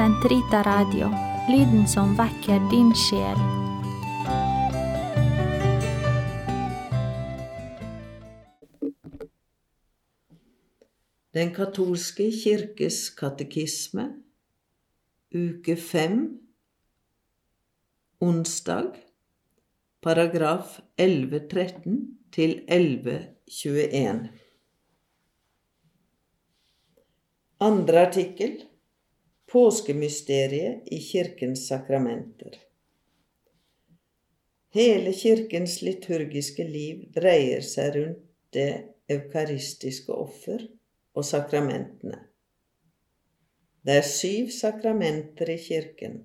Sentrita Radio, lyden som vekker din sjel. Den katolske kirkes katekisme, uke fem, onsdag, paragraf 1113 til 1121. Andre artikkel Påskemysteriet i Kirkens sakramenter. Hele Kirkens liturgiske liv dreier seg rundt det eukaristiske offer og sakramentene. Det er syv sakramenter i kirken.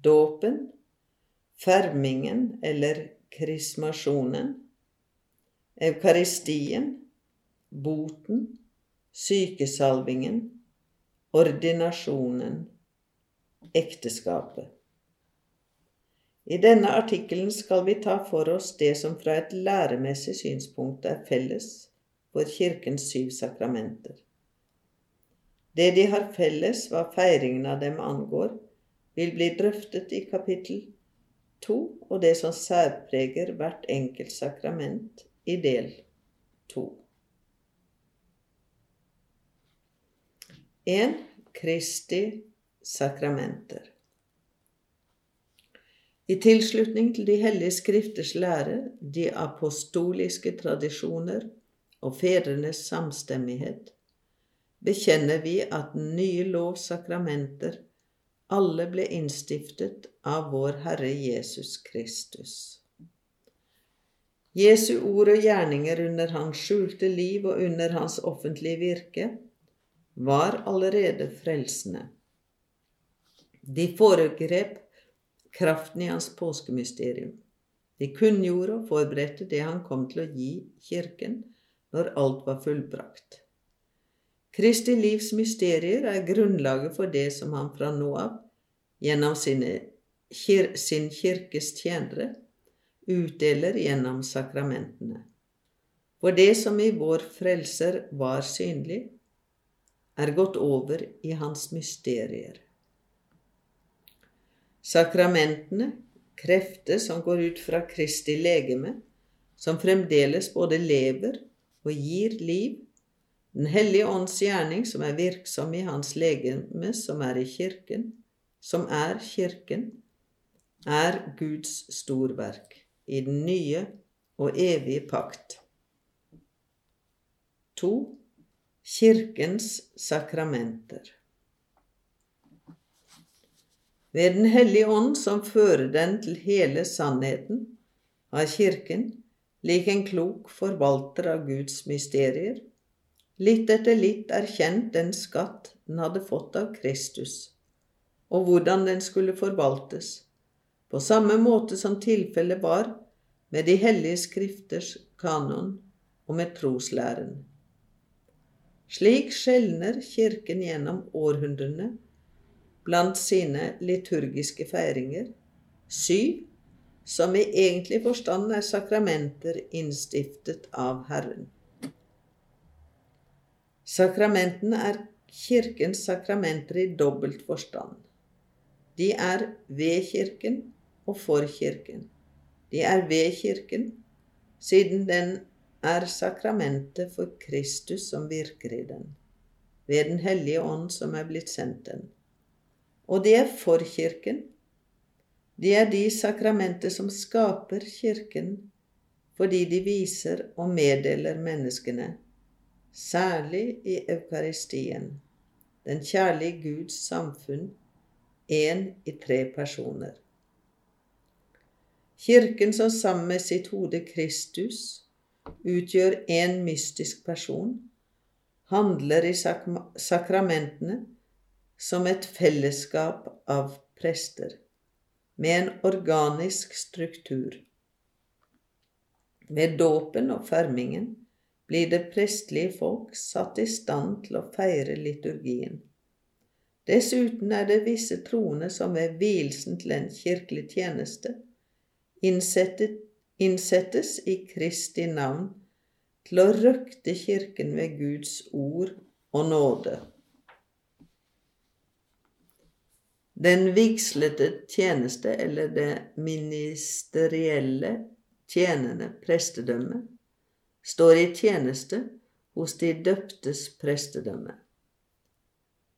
Dåpen, fermingen eller krismasjonen, eukaristien, boten, sykesalvingen, ordinasjonen, ekteskapet. I denne artikkelen skal vi ta for oss det som fra et læremessig synspunkt er felles for Kirkens syv sakramenter. Det de har felles hva feiringen av dem angår, vil bli drøftet i kapittel to og det som særpreger hvert enkelt sakrament i del to. 1. Kristi sakramenter. I tilslutning til De hellige skrifters lære, de apostoliske tradisjoner og fedrenes samstemmighet, bekjenner vi at den nye lovs sakramenter alle ble innstiftet av vår Herre Jesus Kristus. Jesu ord og gjerninger under hans skjulte liv og under hans offentlige virke var allerede frelsende. De foregrep kraften i hans påskemysterium. De kunngjorde og forberedte det han kom til å gi Kirken når alt var fullbrakt. Kristi livs mysterier er grunnlaget for det som han fra nå av, gjennom sine, sin kirkes tjenere, utdeler gjennom sakramentene. For det som i vår Frelser var synlig, er gått over i hans mysterier. Sakramentene, krefter som går ut fra Kristi legeme, som fremdeles både lever og gir liv, Den hellige ånds gjerning som er virksom i hans legeme, som er i kirken, som er kirken, er Guds storverk i den nye og evige pakt. 2. Kirkens sakramenter. Ved Den hellige ånd, som fører den til hele sannheten, har Kirken, lik en klok forvalter av Guds mysterier, litt etter litt erkjent den skatt den hadde fått av Kristus, og hvordan den skulle forvaltes, på samme måte som tilfellet var med de hellige skrifters kanon og med troslæren. Slik skjelner Kirken gjennom århundrene blant sine liturgiske feiringer syv som i egentlig forstand er sakramenter innstiftet av Herren. Sakramentene er Kirkens sakramenter i dobbelt forstand. De er ved Kirken og for Kirken. De er ved Kirken, siden den er sakramentet for Kristus som virker i den, ved Den hellige ånd som er blitt sendt den. Og det er for Kirken. Det er de sakramenter som skaper Kirken, fordi de viser og meddeler menneskene, særlig i Eukaristien, den kjærlige Guds samfunn, én i tre personer. Kirken som sammen med sitt hode Kristus utgjør en mystisk person, handler i sak sakramentene som et fellesskap av prester, med en organisk struktur. Ved dåpen og fermingen blir det prestlige folk satt i stand til å feire liturgien. Dessuten er det visse troende som ved vielsen til en kirkelig tjeneste innsettet innsettes i Kristi navn til å røkte Kirken ved Guds ord og nåde. Den vigslete tjeneste, eller det ministerielle tjenende prestedømme, står i tjeneste hos de døptes prestedømme.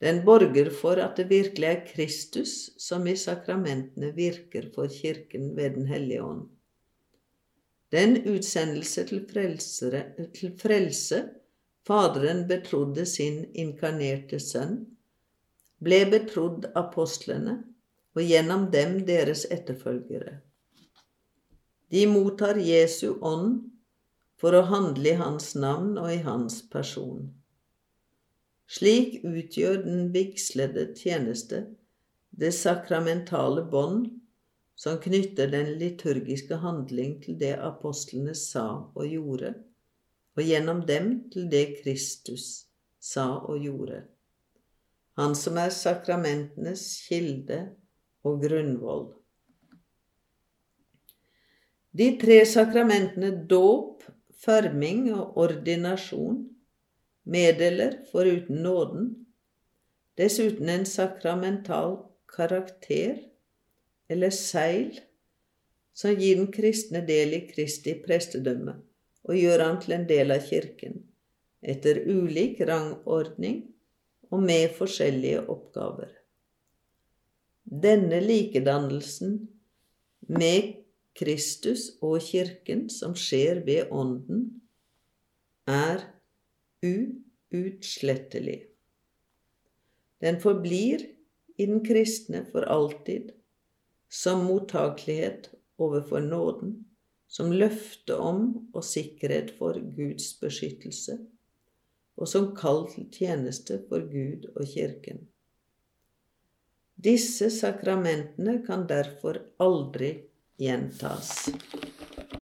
Den borger for at det virkelig er Kristus som i sakramentene virker for Kirken ved Den hellige ånd. Den utsendelse til, frelsere, til frelse Faderen betrodde sin inkarnerte sønn, ble betrodd apostlene og gjennom dem deres etterfølgere. De mottar Jesu ånd for å handle i hans navn og i hans person. Slik utgjør den vigslede tjeneste det sakramentale bånd som knytter den liturgiske handling til det apostlene sa og gjorde, og gjennom dem til det Kristus sa og gjorde. Han som er sakramentenes kilde og grunnvoll. De tre sakramentene dåp, farming og ordinasjon meddeler foruten nåden dessuten en sakramental karakter eller seil som gir den kristne del i Kristi prestedømme og gjør han til en del av Kirken, etter ulik rangordning og med forskjellige oppgaver. Denne likedannelsen med Kristus og Kirken som skjer ved Ånden, er uutslettelig. Den forblir i den kristne for alltid som mottakelighet overfor nåden, som løfte om og sikkerhet for Guds beskyttelse, og som kall til tjeneste for Gud og Kirken. Disse sakramentene kan derfor aldri gjentas.